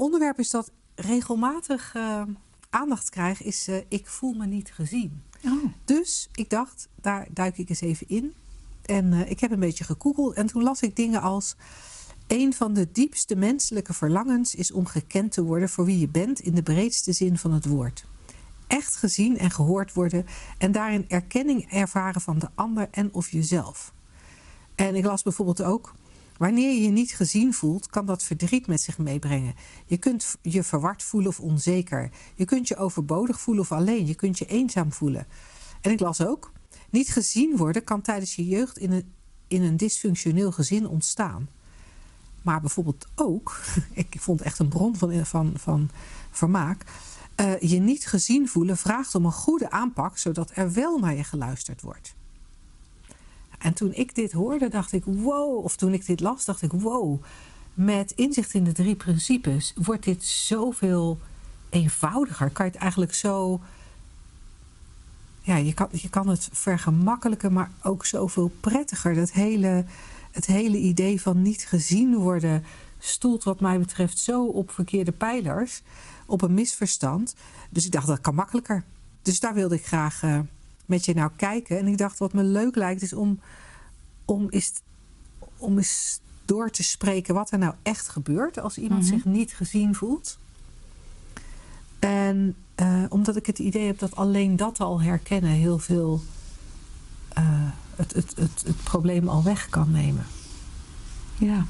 onderwerp is dat regelmatig eh, aandacht krijgt, is eh, ik voel me niet gezien. Oh. Dus ik dacht, daar duik ik eens even in. En eh, ik heb een beetje gegoogeld en toen las ik dingen als... Een van de diepste menselijke verlangens is om gekend te worden voor wie je bent in de breedste zin van het woord. Echt gezien en gehoord worden en daarin erkenning ervaren van de ander en of jezelf. En ik las bijvoorbeeld ook, wanneer je je niet gezien voelt, kan dat verdriet met zich meebrengen. Je kunt je verward voelen of onzeker. Je kunt je overbodig voelen of alleen. Je kunt je eenzaam voelen. En ik las ook, niet gezien worden kan tijdens je jeugd in een, in een dysfunctioneel gezin ontstaan. Maar bijvoorbeeld ook, ik vond echt een bron van, van, van vermaak. Uh, je niet gezien voelen vraagt om een goede aanpak, zodat er wel naar je geluisterd wordt. En toen ik dit hoorde, dacht ik: wow. Of toen ik dit las, dacht ik: wow. Met inzicht in de drie principes wordt dit zoveel eenvoudiger. Kan je het eigenlijk zo. Ja, je kan, je kan het vergemakkelijken, maar ook zoveel prettiger. Dat hele, het hele idee van niet gezien worden stoelt, wat mij betreft, zo op verkeerde pijlers. Op een misverstand. Dus ik dacht dat kan makkelijker. Dus daar wilde ik graag. Uh, met je nou kijken. En ik dacht, wat me leuk lijkt, is om, om, eens, om eens door te spreken wat er nou echt gebeurt als iemand zich niet gezien voelt. En uh, omdat ik het idee heb dat alleen dat al herkennen heel veel uh, het, het, het, het probleem al weg kan nemen. Ja.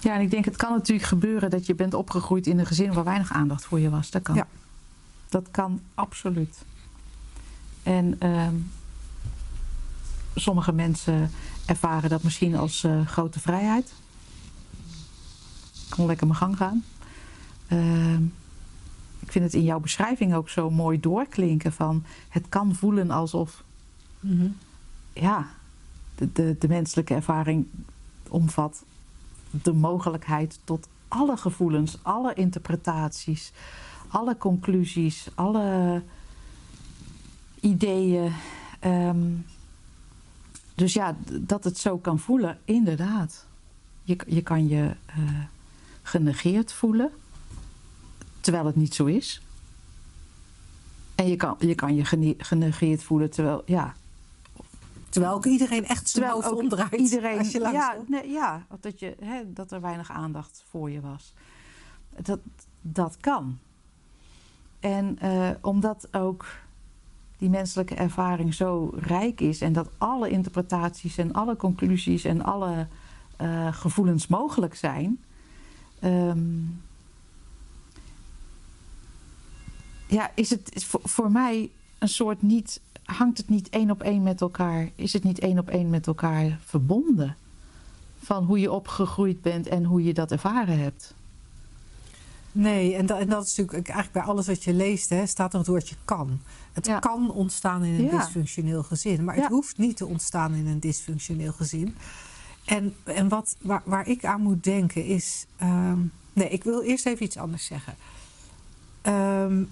Ja, en ik denk het kan natuurlijk gebeuren dat je bent opgegroeid in een gezin waar weinig aandacht voor je was. Dat kan. Ja. Dat kan absoluut. En uh, sommige mensen ervaren dat misschien als uh, grote vrijheid. Ik kon lekker mijn gang gaan. Uh, ik vind het in jouw beschrijving ook zo mooi doorklinken van het kan voelen alsof mm -hmm. ja, de, de, de menselijke ervaring omvat de mogelijkheid tot alle gevoelens, alle interpretaties, alle conclusies, alle ideeën. Um, dus ja, dat het zo kan voelen, inderdaad. Je, je kan je uh, genegeerd voelen, terwijl het niet zo is. En je kan je, kan je genegeerd voelen, terwijl, ja. Terwijl ook iedereen echt zijn hoofd omdraait. Iedereen, als je ja, nee, ja dat, je, hè, dat er weinig aandacht voor je was. Dat, dat kan. En uh, omdat ook die menselijke ervaring zo rijk is en dat alle interpretaties en alle conclusies en alle uh, gevoelens mogelijk zijn. Um, ja, is het voor mij een soort niet. Hangt het niet één op één met elkaar? Is het niet één op één met elkaar verbonden? Van hoe je opgegroeid bent en hoe je dat ervaren hebt. Nee, en dat, en dat is natuurlijk eigenlijk bij alles wat je leest, hè, staat er het woordje kan. Het ja. kan ontstaan in een ja. dysfunctioneel gezin, maar het hoeft niet te ontstaan in een dysfunctioneel gezin. En, en wat, waar, waar ik aan moet denken is. Um, nee, ik wil eerst even iets anders zeggen. Um,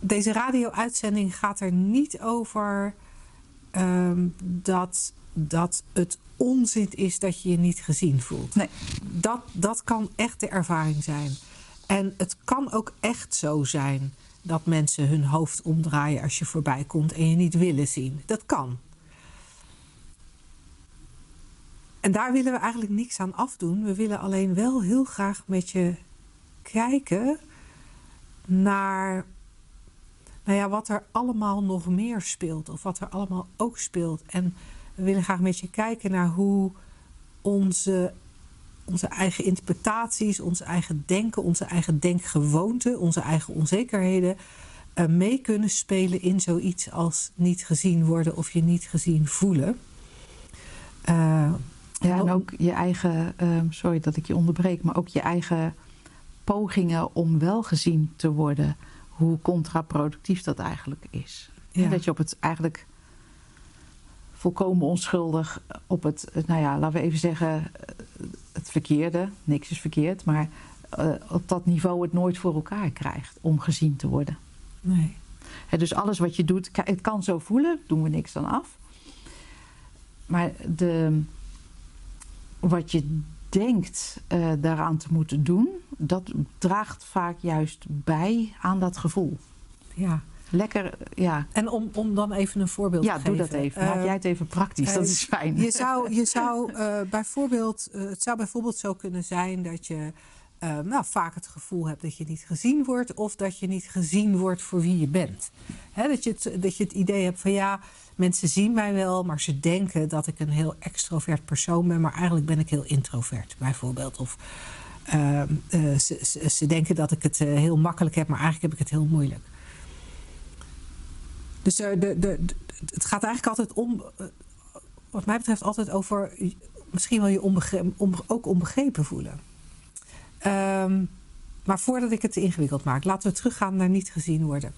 deze radio-uitzending gaat er niet over um, dat, dat het onzin is dat je je niet gezien voelt. Nee. Dat, dat kan echt de ervaring zijn. En het kan ook echt zo zijn dat mensen hun hoofd omdraaien als je voorbij komt en je niet willen zien. Dat kan. En daar willen we eigenlijk niks aan afdoen. We willen alleen wel heel graag met je kijken naar nou ja, wat er allemaal nog meer speelt. Of wat er allemaal ook speelt. En we willen graag met je kijken naar hoe onze onze eigen interpretaties, onze eigen denken, onze eigen denkgewoonten, onze eigen onzekerheden uh, mee kunnen spelen in zoiets als niet gezien worden of je niet gezien voelen. Uh, Ja, en ook je eigen, ehm, sorry dat ik je onderbreek, maar ook je eigen pogingen om wel gezien te worden, hoe contraproductief dat eigenlijk is. Ja. Dat je op het eigenlijk volkomen onschuldig op het, nou ja, laten we even zeggen, het verkeerde, niks is verkeerd, maar eh, op dat niveau het nooit voor elkaar krijgt om gezien te worden. Nee. Dus alles wat je doet, het kan zo voelen, doen we niks dan af. Maar de, wat je denkt eh, daaraan te moeten doen, dat draagt vaak juist bij aan dat gevoel. Ja. Lekker, ja, En om, om dan even een voorbeeld ja te doe geven. dat even. Maak Eh, jij het even praktisch, dat eh, is fijn. Je zou, je zou eh, bijvoorbeeld, het zou bijvoorbeeld zo kunnen zijn dat je nou, vaak het gevoel hebt dat je niet gezien wordt, of dat je niet gezien wordt voor wie je bent. Hè, dat, je het, dat je het idee hebt van ja, mensen zien mij wel, maar ze denken dat ik een heel extrovert persoon ben, maar eigenlijk ben ik heel introvert, bijvoorbeeld. Of eh, eh, ze, ze, ze denken dat ik het heel makkelijk heb, maar eigenlijk heb ik het heel moeilijk. Dus eh, het gaat eigenlijk altijd om, eh, wat mij betreft, altijd over misschien wel je onbegre- onbe- ook onbegrepen voelen. Ehm, maar voordat ik het te ingewikkeld maak, laten we teruggaan naar niet gezien worden.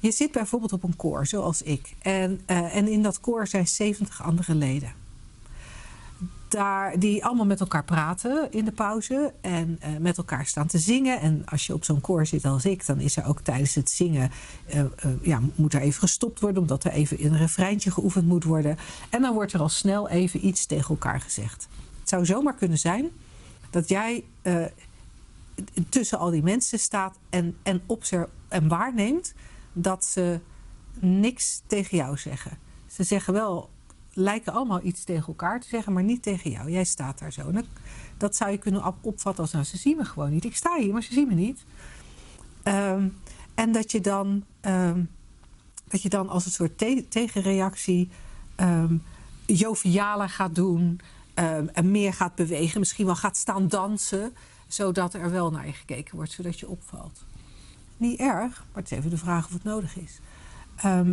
Je zit bijvoorbeeld op een koor, zoals ik. En, eh, en in dat koor zijn 70 andere leden. Daar, die allemaal met elkaar praten in de pauze en eh, met elkaar staan te zingen. En als je op zo'n koor zit als ik, dan is er ook tijdens het zingen, eh, eh, ja, moet er even gestopt worden, omdat er even een refreintje geoefend moet worden. En dan wordt er al snel even iets tegen elkaar gezegd. Het zou zomaar kunnen zijn dat jij tussen al die mensen staat en, en, obser- en waarneemt dat ze niks tegen jou zeggen. Ze zeggen wel, lijken allemaal iets tegen elkaar te zeggen, maar niet tegen jou. Jij staat daar zo. Dat, zou je kunnen op- opvatten als, nou, ze zien me gewoon niet. Ik sta hier, maar ze zien me niet. Ehm, en dat je dan, ehm, dat je dan als een soort te- tegenreactie ehm jovialer gaat doen en meer gaat bewegen. Misschien wel gaat staan dansen, zodat er wel naar je gekeken wordt, zodat je opvalt. Niet erg, maar het is even de vraag of het nodig is.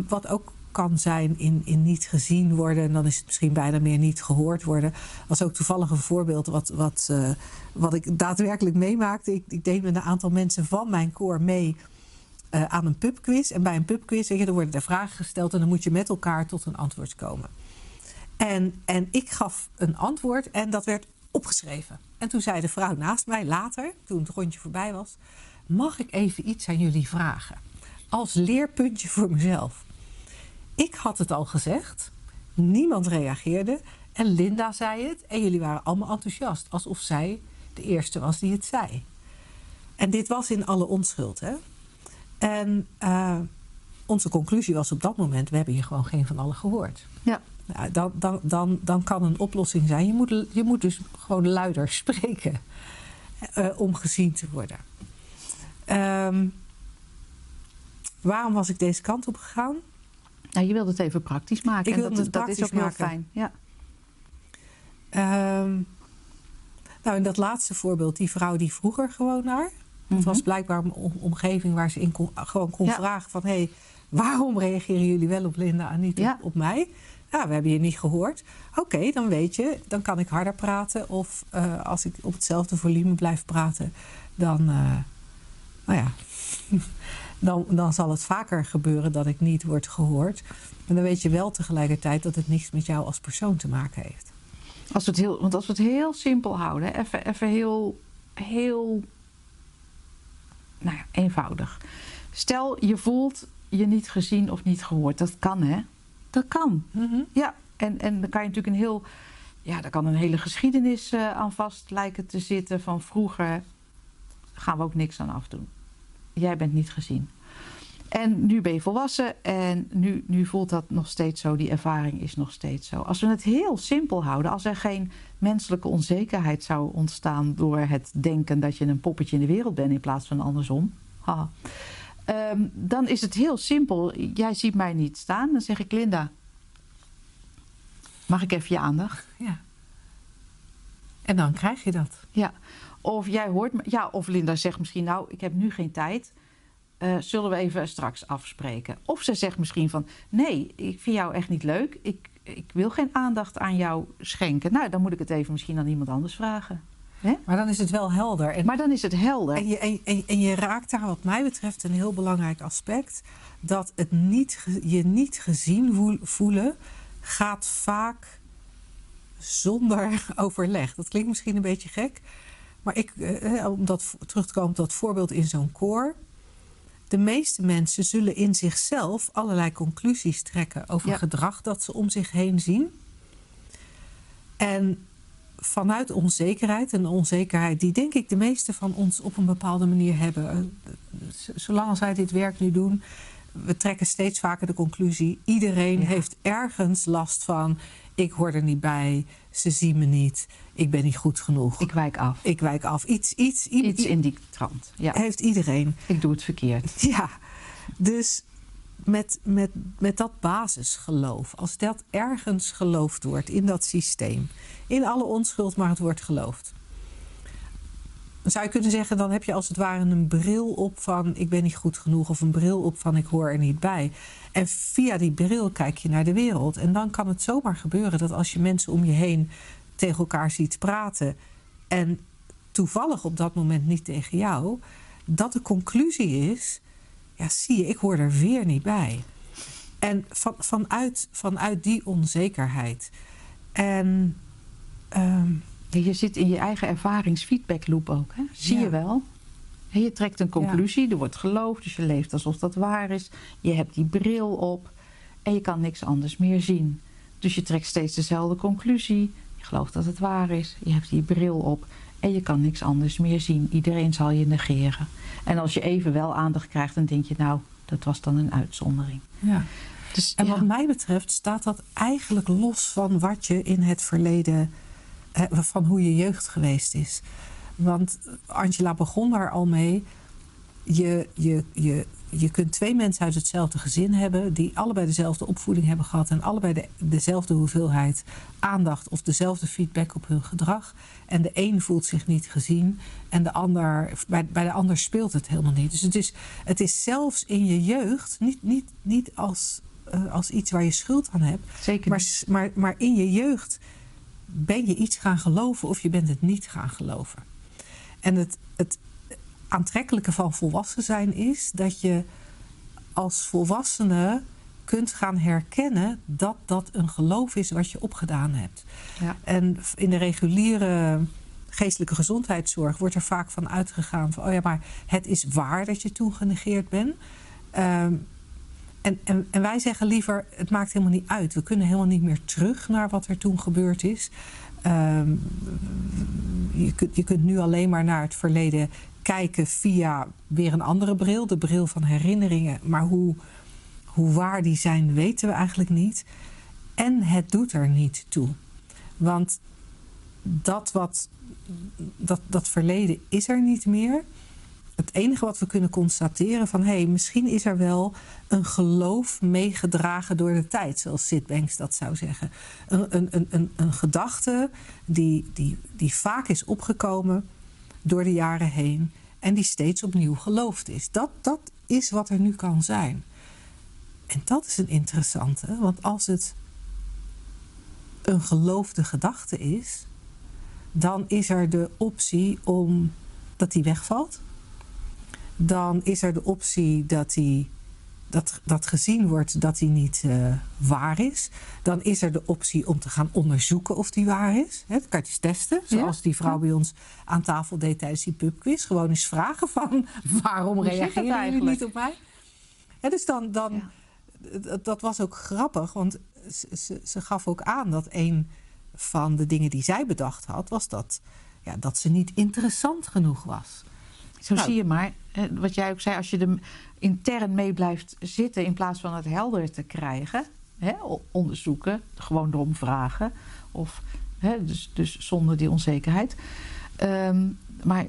Wat ook kan zijn in, in niet gezien worden, en dan is het misschien bijna meer niet gehoord worden. Was ook toevallig een voorbeeld wat, wat, eh, wat ik daadwerkelijk meemaakte. Ik, ik deed met een aantal mensen van mijn koor mee eh, aan een pubquiz. En bij een pubquiz, weet je, er worden er vragen gesteld en dan moet je met elkaar tot een antwoord komen. En, en ik gaf een antwoord en dat werd opgeschreven. En toen zei de vrouw naast mij later, toen het rondje voorbij was: Mag ik even iets aan jullie vragen? Als leerpuntje voor mezelf. Ik had het al gezegd, niemand reageerde en Linda zei het en jullie waren allemaal enthousiast, alsof zij de eerste was die het zei. En dit was in alle onschuld, hè? En eh, onze conclusie was op dat moment: we hebben hier gewoon geen van allen gehoord. Ja. Nou, dan, dan, dan, dan kan een oplossing zijn. Je moet, je moet dus gewoon luider spreken eh, om gezien te worden. Ehm, waarom was ik deze kant op gegaan? Nou, je wilde het even praktisch maken. Ik en dat, het dat is ook heel fijn. Ja. Ehm, nou, in dat laatste voorbeeld, die vrouw die vroeg er gewoon naar. Het was Mhm. blijkbaar een om- omgeving waar ze in kon, gewoon kon Ja. vragen van... hé, hey, waarom reageren jullie wel op Linda en niet Ja. op, op mij? Ja, we hebben je niet gehoord. Oké, dan weet je, dan kan ik harder praten. Of eh, als ik op hetzelfde volume blijf praten, dan... eh, nou ja, dan, dan zal het vaker gebeuren dat ik niet word gehoord. Maar dan weet je wel tegelijkertijd dat het niks met jou als persoon te maken heeft. Als we het heel, want als we het heel simpel houden, even, even heel, heel nou ja, eenvoudig. Stel, je voelt je niet gezien of niet gehoord. Dat kan, hè? Dat kan. Ja, en, en dan kan je natuurlijk een heel. Ja, daar kan een hele geschiedenis eh, aan vast lijken te zitten van vroeger. Gaan we ook niks aan afdoen. Jij bent niet gezien. En nu ben je volwassen en nu, nu voelt dat nog steeds zo. Die ervaring is nog steeds zo. Als we het heel simpel houden, als er geen menselijke onzekerheid zou ontstaan door het denken dat je een poppetje in de wereld bent in plaats van andersom. Haha. Ehm, dan is het heel simpel. Jij ziet mij niet staan. Dan zeg ik Linda. Mag ik even je aandacht? Ja. En dan krijg je dat. Ja. Of jij hoort. Ja, of Linda zegt misschien, nou, ik heb nu geen tijd. Eh, zullen we even straks afspreken? Of ze zegt misschien van, nee, ik vind jou echt niet leuk. Ik, ik wil geen aandacht aan jou schenken. Nou, dan moet ik het even misschien aan iemand anders vragen. Maar dan is het wel helder. En, maar dan is het helder. En je, en, en, en je raakt daar wat mij betreft een heel belangrijk aspect. Dat het niet, je niet gezien voelen gaat vaak zonder overleg. Dat klinkt misschien een beetje gek. Maar ik, eh, om dat, terug te komen op dat voorbeeld in zo'n koor. De meeste mensen zullen in zichzelf allerlei conclusies trekken over gedrag dat ze om zich heen zien. En vanuit onzekerheid, een onzekerheid die denk ik de meeste van ons op een bepaalde manier hebben. Eh, zolang wij dit werk nu doen, we trekken steeds vaker de conclusie: iedereen heeft ergens last van. Ik hoor er niet bij, ze zien me niet, ik ben niet goed genoeg. Ik wijk af. Ik wijk af. Iets, iets, iets in die trant. Ja. Heeft iedereen. Ik doe het verkeerd. Ja, dus met, met, met dat basisgeloof, als dat ergens geloofd wordt in dat systeem, in alle onschuld, maar het wordt geloofd. Dan zou je kunnen zeggen, dan heb je als het ware een bril op van ik ben niet goed genoeg of een bril op van ik hoor er niet bij. En via die bril kijk je naar de wereld. En dan kan het zomaar gebeuren dat als je mensen om je heen tegen elkaar ziet praten en toevallig op dat moment niet tegen jou, dat de conclusie is: ja, zie je, ik hoor er weer niet bij. En van, vanuit, vanuit die onzekerheid. En. Je zit in je eigen ervaringsfeedbackloop ook, hè? zie je wel. En je trekt een conclusie, er wordt geloofd, dus je leeft alsof dat waar is. Je hebt die bril op en je kan niks anders meer zien. Dus je trekt steeds dezelfde conclusie. Je gelooft dat het waar is. Je hebt die bril op en je kan niks anders meer zien. Iedereen zal je negeren. En als je even wel aandacht krijgt, dan denk je, nou, dat was dan een uitzondering. Ja. Dus, en wat mij betreft staat dat eigenlijk los van wat je in het verleden, van hoe je jeugd geweest is. Want Angela begon daar al mee. Je, je, je, je kunt twee mensen uit hetzelfde gezin hebben, die allebei dezelfde opvoeding hebben gehad en allebei de, dezelfde hoeveelheid aandacht of dezelfde feedback op hun gedrag. En de een voelt zich niet gezien en de ander, bij, bij de ander speelt het helemaal niet. Dus het is, het is zelfs in je jeugd, niet, niet, niet als, uh, als iets waar je schuld aan hebt, Zeker maar, maar, maar in je jeugd ben je iets gaan geloven of je bent het niet gaan geloven. En het, het aantrekkelijke van volwassen zijn is dat je als volwassene kunt gaan herkennen dat dat een geloof is wat je opgedaan hebt. Ja. En in de reguliere geestelijke gezondheidszorg wordt er vaak van uitgegaan van, oh ja, maar het is waar dat je toen genegeerd bent. Um, en, en, wij zeggen liever, het maakt helemaal niet uit. We kunnen helemaal niet meer terug naar wat er toen gebeurd is. Um, je, kunt, je kunt nu alleen maar naar het verleden kijken via weer een andere bril, de bril van herinneringen. Maar hoe, hoe waar die zijn, weten we eigenlijk niet. En het doet er niet toe. Want dat, wat, dat, dat verleden is er niet meer. Het enige wat we kunnen constateren van hé, hey, misschien is er wel een geloof meegedragen door de tijd, zoals Sid Banks dat zou zeggen. Een, een, een, een, een gedachte die, die, die vaak is opgekomen door de jaren heen en die steeds opnieuw geloofd is. Dat, dat is wat er nu kan zijn. En dat is een interessante, want als het een geloofde gedachte is, dan is er de optie om dat die wegvalt. Dan is er de optie dat die dat, dat gezien wordt dat die niet uh, waar is. Dan is er de optie om te gaan onderzoeken of die waar is. He, dat kan je testen. Zoals die vrouw bij ons aan tafel deed tijdens die pubquiz. Gewoon eens vragen van waarom reageren jullie niet op mij? He, dus dan, dan dat was ook grappig. Want ze, ze gaf ook aan dat een van de dingen die zij bedacht had... was dat, ja, dat ze niet interessant genoeg was. Zo nou, zie je maar, wat jij ook zei, als je er intern mee blijft zitten in plaats van het helder te krijgen, hè, onderzoeken, gewoon erom vragen, of hè, dus, dus zonder die onzekerheid. Um, maar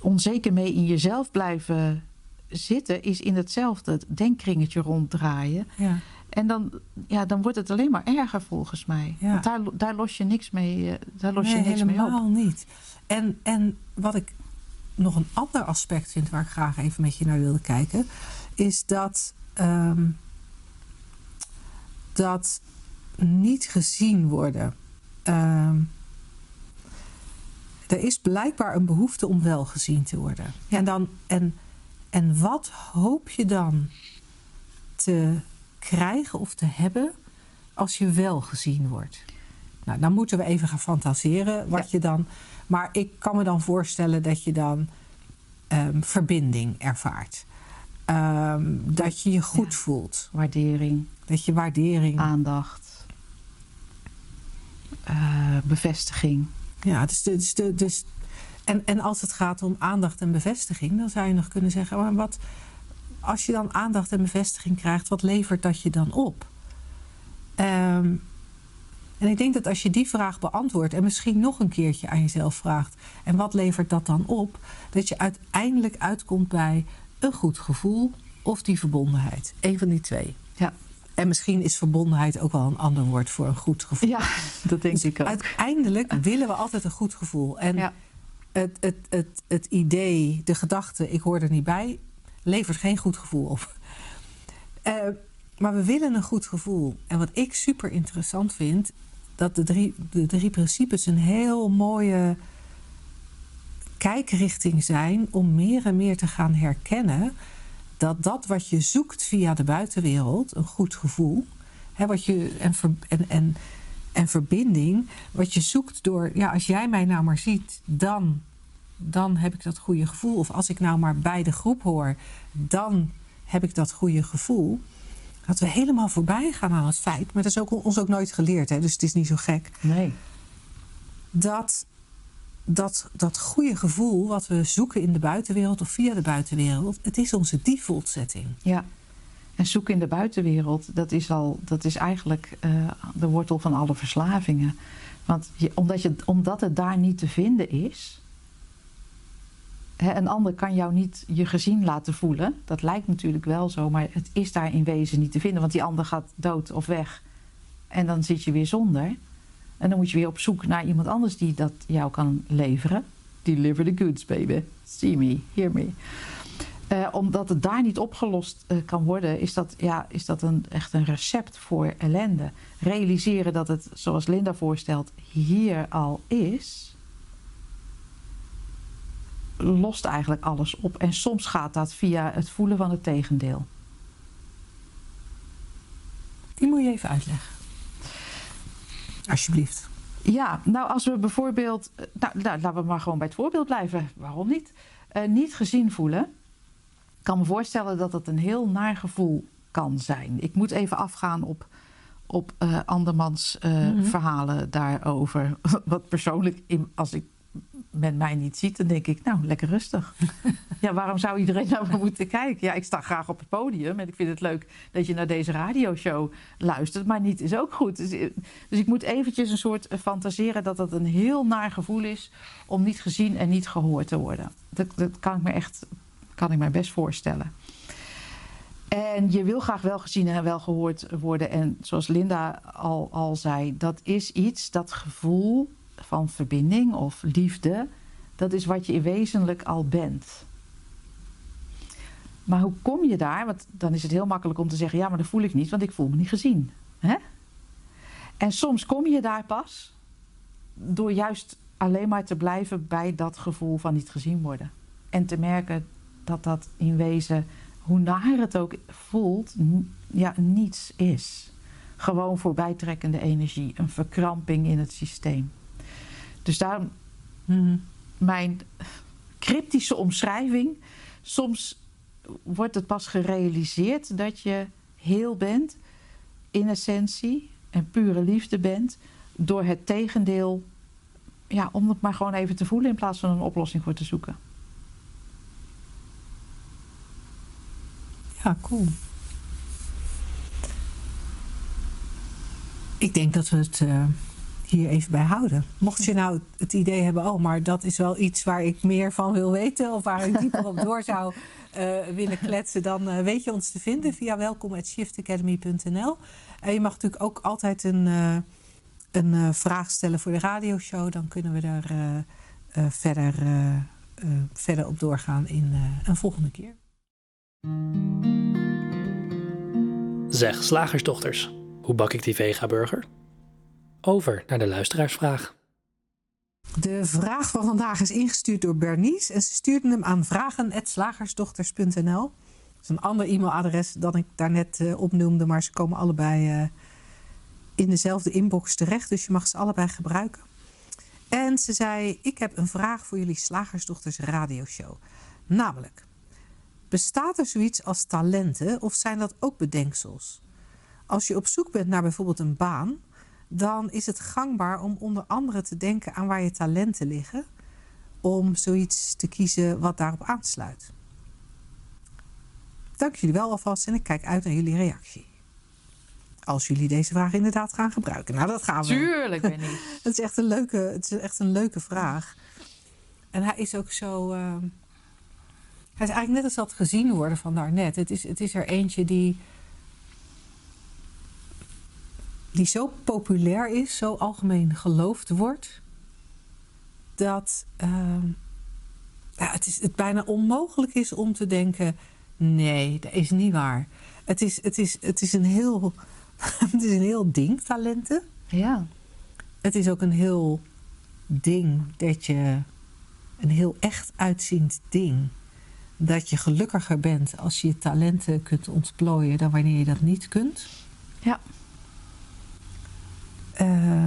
onzeker mee in jezelf blijven zitten is in hetzelfde denkkringetje ronddraaien. Ja. En dan, ja, dan wordt het alleen maar erger volgens mij. Ja. Want daar, daar los je niks mee, eh, daar los nee, je niks mee op. helemaal niet. En, en wat ik nog een ander aspect vind waar ik graag even met je naar wilde kijken, is dat, um, dat niet gezien worden. Ehm, er is blijkbaar een behoefte om wel gezien te worden. En, dan, en, en wat hoop je dan te krijgen of te hebben als je wel gezien wordt? Nou, dan moeten we even gaan fantaseren wat je dan. Maar ik kan me dan voorstellen dat je dan ehm, verbinding ervaart. Ehm, dat je je goed voelt. Waardering. Dat je waardering. Aandacht. Uh, bevestiging. Ja, dus, dus, dus, dus, en, en als het gaat om aandacht en bevestiging, dan zou je nog kunnen zeggen: maar wat, als je dan aandacht en bevestiging krijgt, wat levert dat je dan op? Um, en ik denk dat als je die vraag beantwoordt en misschien nog een keertje aan jezelf vraagt: en wat levert dat dan op? Dat je uiteindelijk uitkomt bij een goed gevoel of die verbondenheid. Eén van die twee. Ja. En misschien is verbondenheid ook wel een ander woord voor een goed gevoel. Ja, dat denk dus ik ook. Uiteindelijk willen we altijd een goed gevoel. En ja. het, het, het, het idee, de gedachte, ik hoor er niet bij, levert geen goed gevoel op. Uh, maar we willen een goed gevoel. En wat ik super interessant vind, dat de drie, de drie principes een heel mooie kijkrichting zijn om meer en meer te gaan herkennen dat dat wat je zoekt via de buitenwereld, een goed gevoel, hè, wat je, en, en, en, en verbinding, wat je zoekt door, ja, als jij mij nou maar ziet, dan, dan heb ik dat goede gevoel. Of als ik nou maar bij de groep hoor, dan heb ik dat goede gevoel. Dat we helemaal voorbij gaan aan het feit, maar dat is ook, ons ook nooit geleerd, hè, dus het is niet zo gek. Nee. Dat, dat, dat goede gevoel wat we zoeken in de buitenwereld of via de buitenwereld, het is onze default setting. Ja. En zoeken in de buitenwereld, dat is, al, dat is eigenlijk uh, de wortel van alle verslavingen. Want je, omdat, je, omdat het daar niet te vinden is, een ander kan jou niet je gezien laten voelen. Dat lijkt natuurlijk wel zo, maar het is daar in wezen niet te vinden. Want die ander gaat dood of weg. En dan zit je weer zonder. En dan moet je weer op zoek naar iemand anders die dat jou kan leveren. Deliver the goods, baby. See me, hear me. Uh, omdat het daar niet opgelost uh, kan worden, is dat, ja, is dat een, echt een recept voor ellende. Realiseren dat het, zoals Linda voorstelt, hier al is lost eigenlijk alles op. En soms gaat dat via het voelen van het tegendeel. Die moet je even uitleggen. Alsjeblieft. Ja, nou als we bijvoorbeeld. Nou, nou laten we maar gewoon bij het voorbeeld blijven. Waarom niet? Uh, niet gezien voelen. Ik kan me voorstellen dat het een heel naar gevoel kan zijn. Ik moet even afgaan op, op uh, andermans uh, mm -hmm. verhalen daarover. Wat persoonlijk, in, als ik men mij niet ziet, dan denk ik, nou, lekker rustig. ja, waarom zou iedereen naar me moeten kijken? Ja, ik sta graag op het podium en ik vind het leuk dat je naar deze radioshow luistert, maar niet is ook goed. Dus, dus ik moet eventjes een soort fantaseren dat dat een heel naar gevoel is om niet gezien en niet gehoord te worden. Dat, dat kan ik me echt, kan ik me best voorstellen. En je wil graag wel gezien en wel gehoord worden. En zoals Linda al, al zei, dat is iets, dat gevoel van verbinding of liefde, dat is wat je in wezenlijk al bent. Maar hoe kom je daar? Want dan is het heel makkelijk om te zeggen: ja, maar dat voel ik niet, want ik voel me niet gezien. Hè? En soms kom je daar pas door juist alleen maar te blijven bij dat gevoel van niet gezien worden. En te merken dat dat in wezen, hoe naar het ook voelt, ja, niets is. Gewoon voorbijtrekkende energie, een verkramping in het systeem. Dus daarom mm, mijn cryptische omschrijving. Soms wordt het pas gerealiseerd dat je heel bent, in essentie, en pure liefde bent, door het tegendeel, ja, om het maar gewoon even te voelen in plaats van een oplossing voor te zoeken. Ja, cool. Ik denk dat we het. Uh hier even bij houden. Mocht je nou het idee hebben, oh, maar dat is wel iets waar ik meer van wil weten of waar ik dieper op door zou uh, willen kletsen, dan uh, weet je ons te vinden via welkom.shiftacademy.nl. En je mag natuurlijk ook altijd een, uh, een vraag stellen voor de radioshow. Dan kunnen we daar verder, verder op doorgaan in een volgende keer. Zeg, slagersdochters. Hoe bak ik die vega-burger? Over naar de luisteraarsvraag. De vraag van vandaag is ingestuurd door Bernice en ze stuurde hem aan vragen.slagersdochters.nl. Dat is een ander e-mailadres dan ik daarnet uh, opnoemde, maar ze komen allebei uh, in dezelfde inbox terecht, dus je mag ze allebei gebruiken. En ze zei: Ik heb een vraag voor jullie Slagersdochters radioshow. Namelijk, bestaat er zoiets als talenten of zijn dat ook bedenksels? Als je op zoek bent naar bijvoorbeeld een baan, dan is het gangbaar om onder andere te denken aan waar je talenten liggen, om zoiets te kiezen wat daarop aansluit. Dank jullie wel alvast en ik kijk uit naar jullie reactie. Als jullie deze vraag inderdaad gaan gebruiken. Nou, dat gaan we. Tuurlijk, ben ik. het, is echt een leuke, het is echt een leuke vraag. En hij is ook zo. Uh, hij is eigenlijk net als dat gezien worden van daarnet. Het is, het is er eentje die. Die zo populair is, zo algemeen geloofd wordt. dat. Uh, ja, het, is, het bijna onmogelijk is om te denken: nee, dat is niet waar. Het is, het is, het is een heel het is een heel ding, talenten. Ja. Het is ook een heel ding dat je. Een heel echt uitziend ding. Dat je gelukkiger bent als je je talenten kunt ontplooien dan wanneer je dat niet kunt. Ja. Uh,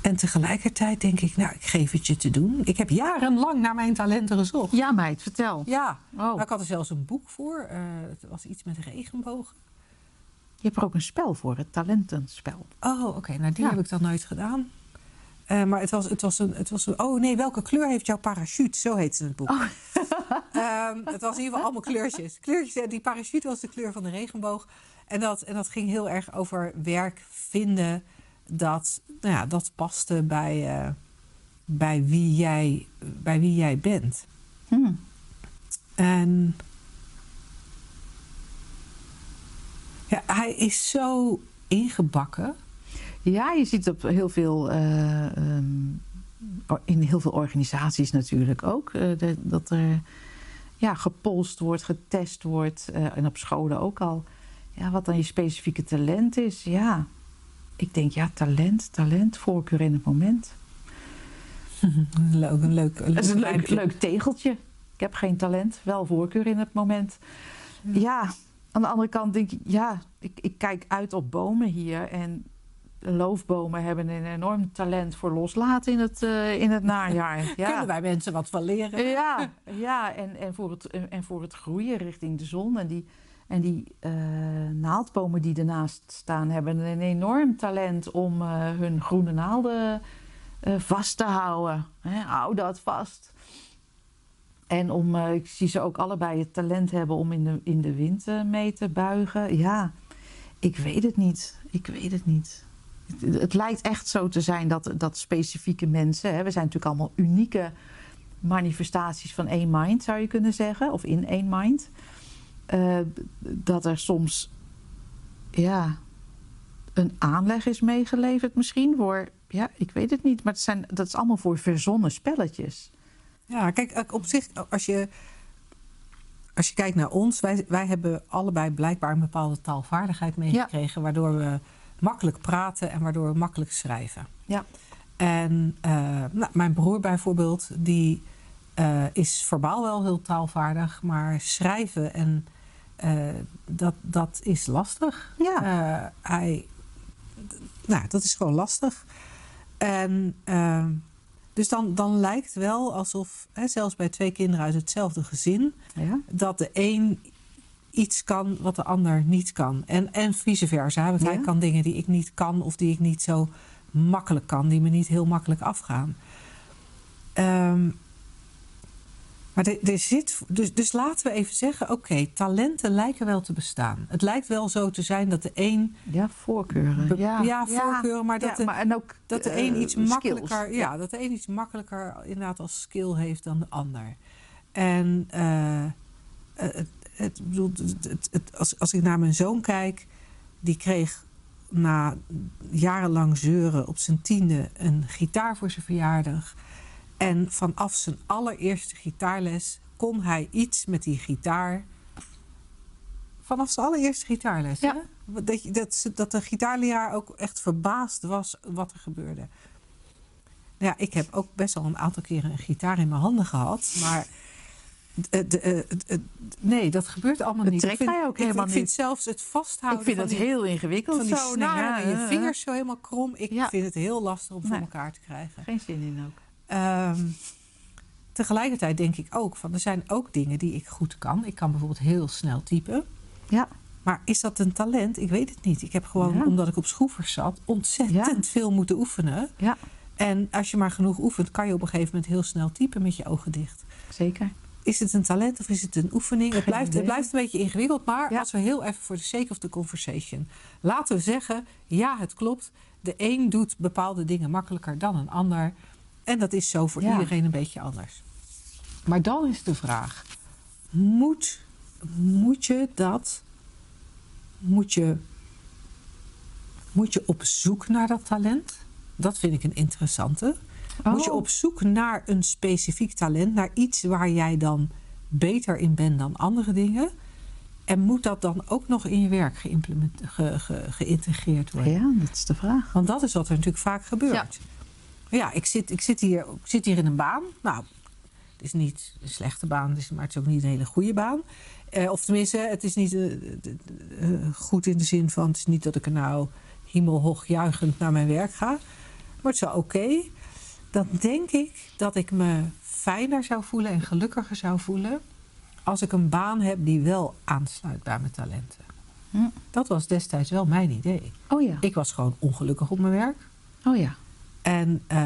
en tegelijkertijd denk ik, nou, ik geef het je te doen. Ik heb jarenlang naar mijn talenten gezocht. Ja, meid, vertel. Ja, oh. ik had er zelfs een boek voor. Uh, het was iets met regenbogen. Je hebt er ook een spel voor, het talentenspel. Oh, oké. Nou, die heb ik dan nooit gedaan. Uh, maar het was, het, was een, het was een... Oh nee, welke kleur heeft jouw parachute? Zo heet ze het boek. Oh. um, het was in ieder geval allemaal kleurtjes. kleurtjes. Die parachute was de kleur van de regenboog. En dat, en dat ging heel erg over werk vinden dat, nou ja, dat paste bij, uh, bij, wie jij, bij wie jij bent. Hmm. En Ja, hij is zo ingebakken. Ja, je ziet op heel veel, uh, um, in heel veel organisaties natuurlijk ook, uh, de, dat er ja, gepolst wordt, getest wordt. Uh, en op scholen ook al. Ja, wat dan je specifieke talent is. Ja, ik denk ja, talent, talent, voorkeur in het moment. leuk, een leuk, een leuk, een leuk, leuk tegeltje. Ik heb geen talent, wel voorkeur in het moment. ja, ja aan de andere kant denk ik, ja, ik, ik kijk uit op bomen hier. En loofbomen hebben een enorm talent voor loslaten in het, uh, in het najaar. Ja. Kunnen wij mensen wat van leren? Ja, ja en, en, voor het, en voor het groeien richting de zon. En die, en die uh, naaldbomen die ernaast staan hebben een enorm talent om uh, hun groene naalden vast te houden. He, hou dat vast. En om, ik zie ze ook allebei het talent hebben om in de, in de wind mee te buigen. Ja, ik weet het niet. Ik weet het niet. Het, het lijkt echt zo te zijn dat, dat specifieke mensen, hè, we zijn natuurlijk allemaal unieke manifestaties van één mind, zou je kunnen zeggen, of in één mind. Uh, dat er soms, ja, een aanleg is meegeleverd misschien voor, ja, ik weet het niet, maar het zijn, dat is allemaal voor verzonnen spelletjes. Ja, kijk, op zich, als je, als je kijkt naar ons, wij, wij hebben allebei blijkbaar een bepaalde taalvaardigheid meegekregen, waardoor we makkelijk praten en waardoor we makkelijk schrijven. Ja. En uh, nou, mijn broer bijvoorbeeld, die uh, is verbaal wel heel taalvaardig, maar schrijven en uh, dat, dat is lastig. Ja. hij, nou, dat is gewoon lastig. En dus dan, dan lijkt wel alsof, hè, zelfs bij twee kinderen uit hetzelfde gezin, ja. dat de een iets kan wat de ander niet kan. En, en vice versa. Want hij kan dingen die ik niet kan of die ik niet zo makkelijk kan, die me niet heel makkelijk afgaan. Um, maar er, er zit, dus, dus laten we even zeggen: oké, talenten lijken wel te bestaan. Het lijkt wel zo te zijn dat de een. Ja, voorkeuren. ja, ja, voorkeuren, maar dat, ja, maar en ook, dat de een uh, iets makkelijker. Ja, dat de een iets makkelijker inderdaad als skill heeft dan de ander. En uh, het, het, bedoel, het, het, als, als ik naar mijn zoon kijk, die kreeg na jarenlang zeuren op zijn tiende een gitaar voor zijn verjaardag. En vanaf zijn allereerste gitaarles kon hij iets met die gitaar. Vanaf zijn allereerste gitaarles. Ja. dat, je- dat, ze- dat de gitaarleraar ook echt verbaasd was wat er gebeurde. Ja, ik heb ook best al een aantal keren een gitaar in mijn handen gehad. Maar de, de, eh, het- het- nee, dat gebeurt allemaal niet. trekt ik vind, mij ook ik- helemaal Ik vind niet. zelfs het vasthouden ik vind het die, heel ingewikkeld van die zo. snaren en je vingers zo helemaal krom. Ik Ja. vind het heel lastig om voor Nee. elkaar te krijgen. Geen zin in ook. Ehm, tegelijkertijd denk ik ook van er zijn ook dingen die ik goed kan. Ik kan bijvoorbeeld heel snel typen. Ja, Maar is dat een talent? Ik weet het niet. Ik heb gewoon, Ja. omdat ik op schroevers zat, ontzettend veel moeten oefenen. ja, En als je maar genoeg oefent, kan je op een gegeven moment heel snel typen met je ogen dicht. zeker. Is het een talent of is het een oefening? Het blijft, het blijft een beetje ingewikkeld. Maar Ja. als we heel even voor de sake of the conversation. Laten we zeggen, ja, het klopt. De een doet bepaalde dingen makkelijker dan een ander. En dat is zo voor Ja. iedereen een beetje anders. Maar dan is de vraag: moet, moet je dat? Moet je, moet je op zoek naar dat talent? Dat vind ik een interessante. Moet je Oh. op zoek naar een specifiek talent, naar iets waar jij dan beter in bent dan andere dingen? En moet dat dan ook nog in je werk geïmplement- ge- ge- geïntegreerd worden? Ja, dat is de vraag. Want dat is wat er natuurlijk vaak gebeurt. Ja, ik, zit, ik, zit hier, ik zit hier in een baan. Nou, het is niet een slechte baan, maar het is ook niet een hele goede baan. Eh, of tenminste, het is niet eh, eh, goed in de zin van... het is niet dat ik er nou hemelhoog juichend naar mijn werk ga. Maar het is wel oké. Dan denk ik dat ik me fijner zou voelen en gelukkiger zou voelen... als ik een baan heb die wel aansluit bij mijn talenten. Hm. Dat was destijds wel mijn idee. Oh ja. Ik was gewoon ongelukkig op mijn werk. Oh ja. En eh,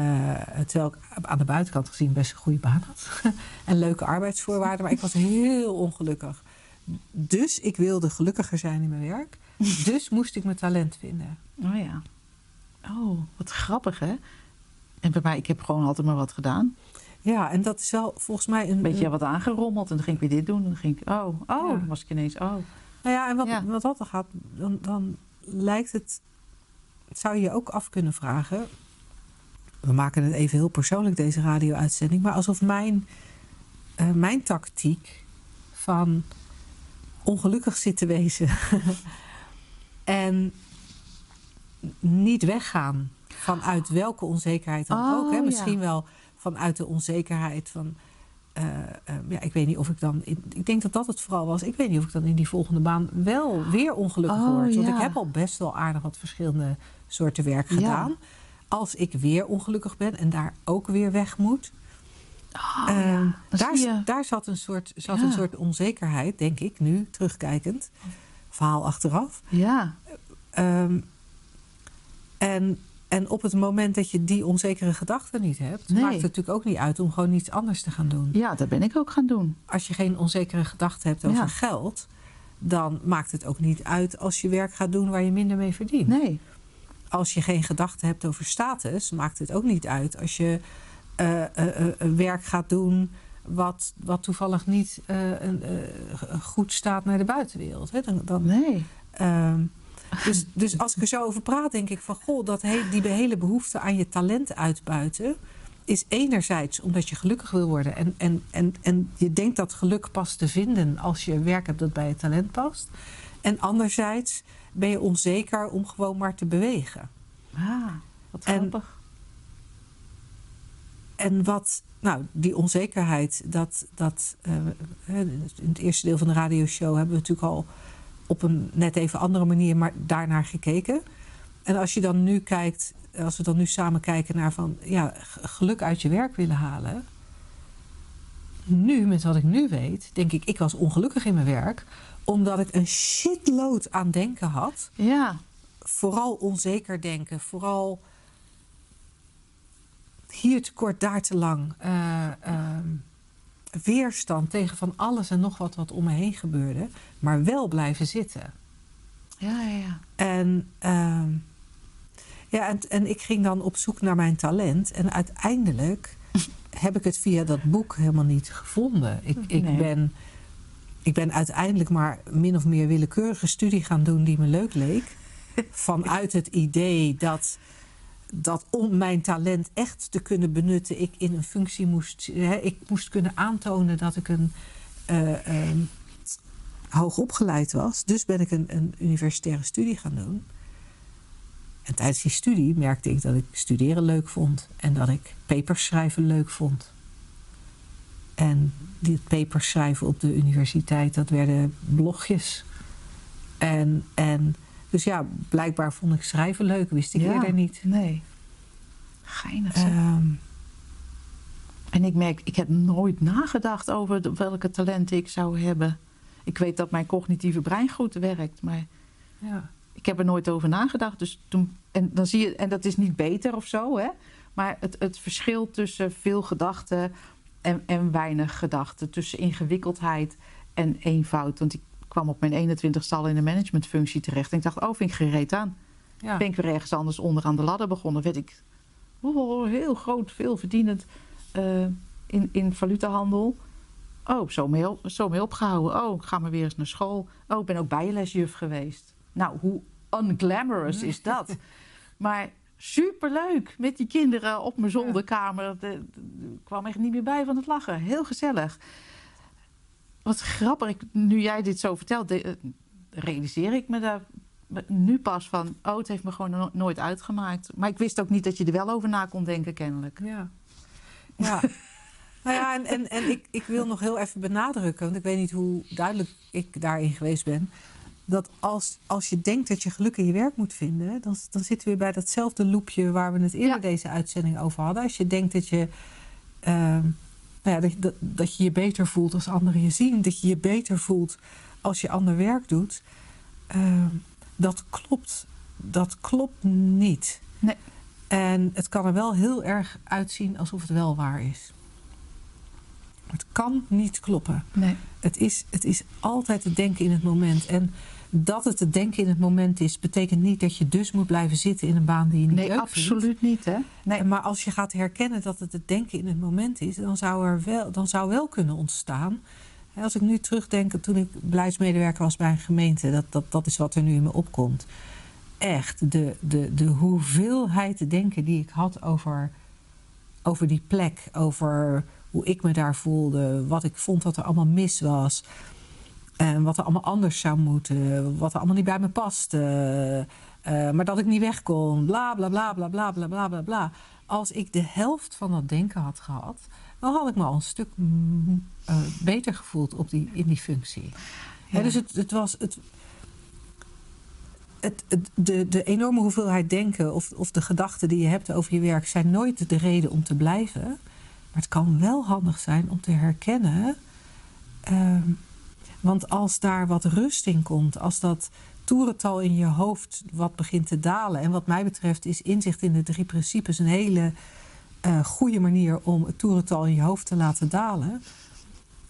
terwijl ik aan de buitenkant gezien best een goede baan had. en leuke arbeidsvoorwaarden. Maar ik was heel ongelukkig. Dus ik wilde gelukkiger zijn in mijn werk. Dus moest ik mijn talent vinden. Oh ja. Oh, wat grappig hè? En bij mij, ik heb gewoon altijd maar wat gedaan. Ja, en dat is wel volgens mij een... Beetje wat aangerommeld en dan ging ik weer dit doen. En dan ging ik, oh, oh, Ja. dan was ik ineens, oh. Nou ja, en wat, Ja. wat dat dan gaat, dan, dan lijkt het... Zou je je ook af kunnen vragen... We maken het even heel persoonlijk, deze radio-uitzending. Maar alsof mijn, eh, mijn tactiek van ongelukkig zitten wezen... en niet weggaan vanuit welke onzekerheid dan Oh, ook. Hè? ja. Misschien wel vanuit de onzekerheid van... eh, eh, ja, ik weet niet of ik dan. In, ik denk dat dat het vooral was. Ik weet niet of ik dan in die volgende baan wel weer ongelukkig Oh, word. Want ja. ik heb al best wel aardig wat verschillende soorten werk Ja. Als ik weer ongelukkig ben en daar ook weer weg moet. Oh, ehm, ja. Daar, daar zat, een soort, zat Ja. een soort onzekerheid, denk ik, nu terugkijkend. Verhaal achteraf. Ja, Ehm, en, en op het moment dat je die onzekere gedachten niet hebt, Nee. maakt het natuurlijk ook niet uit om gewoon iets anders te gaan doen. ja, dat ben ik ook gaan doen. Als je geen onzekere gedachten hebt over Ja. geld, dan maakt het ook niet uit als je werk gaat doen waar je minder mee verdient. Nee, Als je geen gedachten hebt over status, maakt het ook niet uit als je eh, eh, eh, werk gaat doen wat, wat toevallig niet goed staat naar de buitenwereld. Hè? Dan, dan, nee. Ehm, dus, dus als ik er zo over praat, denk ik van goh, dat he- die hele behoefte aan je talent uitbuiten. Is enerzijds omdat je gelukkig wil worden. En, en, en, en je denkt dat geluk pas te vinden als je werk hebt dat bij je talent past. En anderzijds ben je onzeker om gewoon maar te bewegen. Ah, wat grappig. En wat, nou, die onzekerheid, dat, dat eh, in het eerste deel van de radioshow hebben we natuurlijk al op een net even andere manier, maar daarnaar gekeken. En als je dan nu kijkt, als we dan nu samen kijken naar van ja, geluk uit je werk willen halen. Nu, met wat ik nu weet, denk ik, ik was ongelukkig in mijn werk, omdat ik een shitload aan denken had Ja, vooral onzeker denken, vooral hier te kort, daar te lang. eh, ehm, weerstand tegen van alles en nog wat wat om me heen gebeurde, maar wel blijven zitten. ja, ja. ja. En, ehm, ja, en, en ik ging dan op zoek naar mijn talent. En uiteindelijk heb ik het via dat boek helemaal niet gevonden. Ik, ik, Nee. ben, ik ben uiteindelijk maar min of meer willekeurige studie gaan doen die me leuk leek. Vanuit het idee dat, dat om mijn talent echt te kunnen benutten, ik in een functie moest. Hè, ik moest kunnen aantonen dat ik een. eh, ehm, hoog opgeleid was. Dus ben ik een, een universitaire studie gaan doen. En tijdens die studie merkte ik dat ik studeren leuk vond en dat ik papers schrijven leuk vond. En die papers schrijven op de universiteit, dat werden blogjes. En, en dus ja, blijkbaar vond ik schrijven leuk, wist ik Ja. eerder niet. Nee. Geinig. Ehm, En ik merk, ik heb nooit nagedacht over welke talenten ik zou hebben. Ik weet dat mijn cognitieve brein goed werkt, maar ja. Ik heb er nooit over nagedacht. Dus toen, en dan zie je, en dat is niet beter of zo, hè? Maar het, het verschil tussen veel gedachten en, en weinig gedachten, tussen ingewikkeldheid en eenvoud. Want ik kwam op mijn 21 al in een managementfunctie terecht. En ik dacht, oh, vind ik gereed aan. Ja. Ben ik weer ergens anders onderaan de ladder begonnen, werd ik oh, heel groot, veel verdienend eh, in, in valutahandel. Oh, zo mee, op- zo mee opgehouden. Oh, ik ga maar weer eens naar school. Oh, ik ben ook bijlesjuf geweest. Nou, hoe unglamorous is dat? Maar superleuk met die kinderen op mijn zolderkamer. De- de- Ik kwam echt niet meer bij van het lachen. Heel gezellig. Wat grappig, ik- nu jij dit zo vertelt, de- eh, realiseer ik me daar nu pas van... oh, het heeft me gewoon no- nooit uitgemaakt. Maar ik wist ook niet dat je er wel over na kon denken, kennelijk. Ja. ja. nou ja, en, en, en ik, ik wil nog heel even benadrukken, want ik weet niet hoe duidelijk ik daarin geweest ben. Dat als, als je denkt dat je geluk in je werk moet vinden, dan, dan zitten we weer bij datzelfde loopje waar we het eerder Ja. deze uitzending over hadden. Als je denkt dat je, ehm, nou ja, dat, dat, dat je je beter voelt als anderen je zien, dat je je beter voelt als je ander werk doet, ehm, dat klopt. Dat klopt niet. Nee. En het kan er wel heel erg uitzien alsof het wel waar is. Het kan niet kloppen. Nee. Het is, het is altijd het denken in het moment. En dat het het denken in het moment is, betekent niet dat je dus moet blijven zitten in een baan die je niet Nee, leuk vindt. absoluut niet, hè? Nee. Maar als je gaat herkennen dat het het denken in het moment is, dan zou er wel, dan zou wel kunnen ontstaan. Als ik nu terugdenk, toen ik beleidsmedewerker was bij een gemeente, dat, dat, dat is wat er nu in me opkomt. Echt, de, de, de hoeveelheid denken die ik had over, over die plek, over hoe ik me daar voelde, wat ik vond dat er allemaal mis was. En wat er allemaal anders zou moeten, wat er allemaal niet bij me paste. eh, maar dat ik niet weg kon, bla bla bla bla bla bla bla bla bla. Als ik de helft van dat denken had gehad, dan had ik me al een stuk mm, eh, beter gevoeld op die, in die functie. Dus het, het was. Het, het, het- de, de enorme hoeveelheid denken of, of de gedachten die je hebt over je werk zijn nooit de reden om te blijven. Maar het kan wel handig zijn om te herkennen. ehm, want als daar wat rust in komt, als dat toerental in je hoofd wat begint te dalen. En wat mij betreft is inzicht in de drie principes een hele eh, goede manier om het toerental in je hoofd te laten dalen.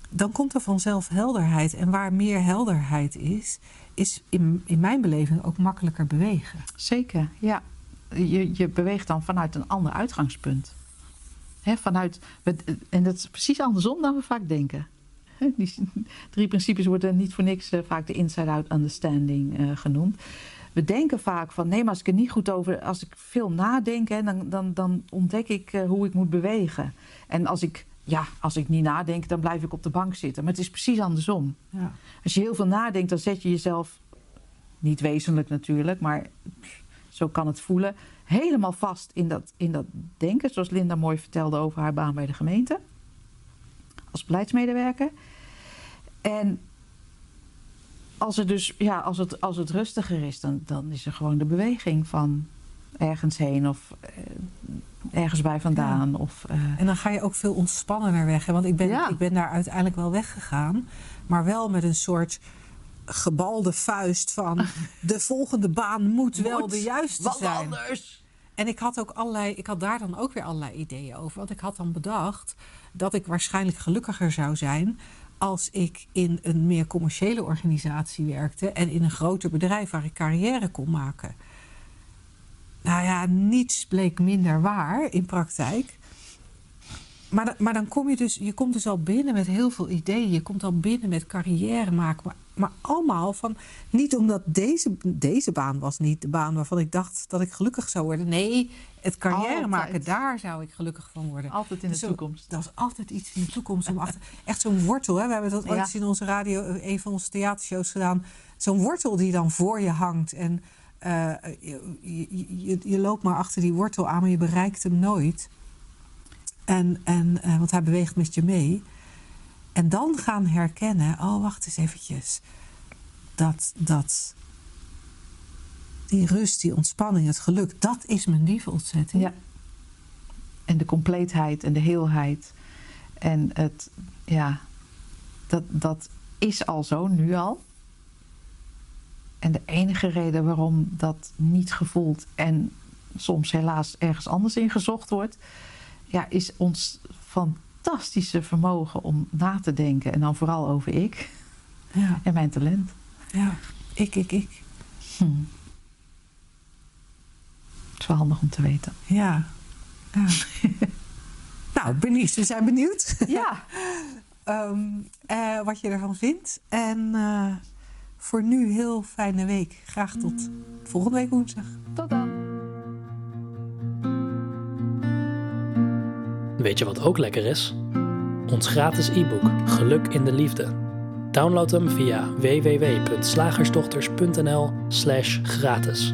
Dan komt er vanzelf helderheid. En waar meer helderheid is, is in, in mijn beleving ook makkelijker bewegen. Zeker, ja. Je, je beweegt dan vanuit een ander uitgangspunt. Hè, vanuit, en dat is precies andersom dan we vaak denken. Die drie principes worden niet voor niks eh, vaak de inside-out understanding eh, genoemd. We denken vaak van nee, maar als ik er niet goed over, als ik veel nadenk, hè, dan, dan, dan ontdek ik eh, hoe ik moet bewegen. En als ik, ja, als ik niet nadenk, dan blijf ik op de bank zitten. Maar het is precies andersom. Ja. Als je heel veel nadenkt, dan zet je jezelf, niet wezenlijk natuurlijk, maar zo kan het voelen, helemaal vast in dat, in dat denken. Zoals Linda mooi vertelde over haar baan bij de gemeente. Als beleidsmedewerker. En als het dus, ja, als het, als het rustiger is, dan, dan is er gewoon de beweging van ergens heen of eh, ergens bij vandaan. Of, eh, En dan ga je ook veel ontspannender weg. Hè? Want ik ben, Ja. ik ben daar uiteindelijk wel weggegaan. Maar wel met een soort gebalde vuist van... de volgende baan moet, wel de juiste wat zijn. anders? En ik had ook allerlei, ik had daar dan ook weer allerlei ideeën over. Want ik had dan bedacht dat ik waarschijnlijk gelukkiger zou zijn als ik in een meer commerciële organisatie werkte en in een groter bedrijf waar ik carrière kon maken. Nou ja, niets bleek minder waar in praktijk. Maar, maar dan kom je dus, je komt dus al binnen met heel veel ideeën. Je komt al binnen met carrière maken. Maar allemaal van, niet omdat deze, deze baan was niet de baan waarvan ik dacht dat ik gelukkig zou worden. Nee, het carrière Altijd. maken, daar zou ik gelukkig van worden. Altijd in de Zo- toekomst. Dat is altijd iets in de toekomst. Om achter, echt zo'n wortel. Hè? We hebben dat ooit Ja. eens in onze radio, eh, een van onze theatershows gedaan. Zo'n wortel die dan voor je hangt. En eh, je, je, je, je loopt maar achter die wortel aan, maar je bereikt hem nooit. En, en, eh, want hij beweegt met je mee. En dan gaan herkennen, oh wacht eens eventjes. Dat, dat, die rust, die ontspanning, het geluk, dat is mijn default setting. Ja. En de compleetheid en de heelheid. En het, ja, dat, dat is al zo, nu al. En de enige reden waarom dat niet gevoeld en soms helaas ergens anders in gezocht wordt, ja, is ons fantastische vermogen om na te denken. En dan vooral over ik ja, en mijn talent. ja. Ik, ik, ik. Hm. Het is wel handig om te weten. Ja. ja. nou, Bernice, we zijn benieuwd Ja, ehm, eh, wat je ervan vindt. En eh, voor nu heel fijne week. Graag tot volgende week woensdag. tot dan. Weet je wat ook lekker is? Ons gratis e-book Geluk in de Liefde. Download hem via www.slagersdochters.nl/gratis.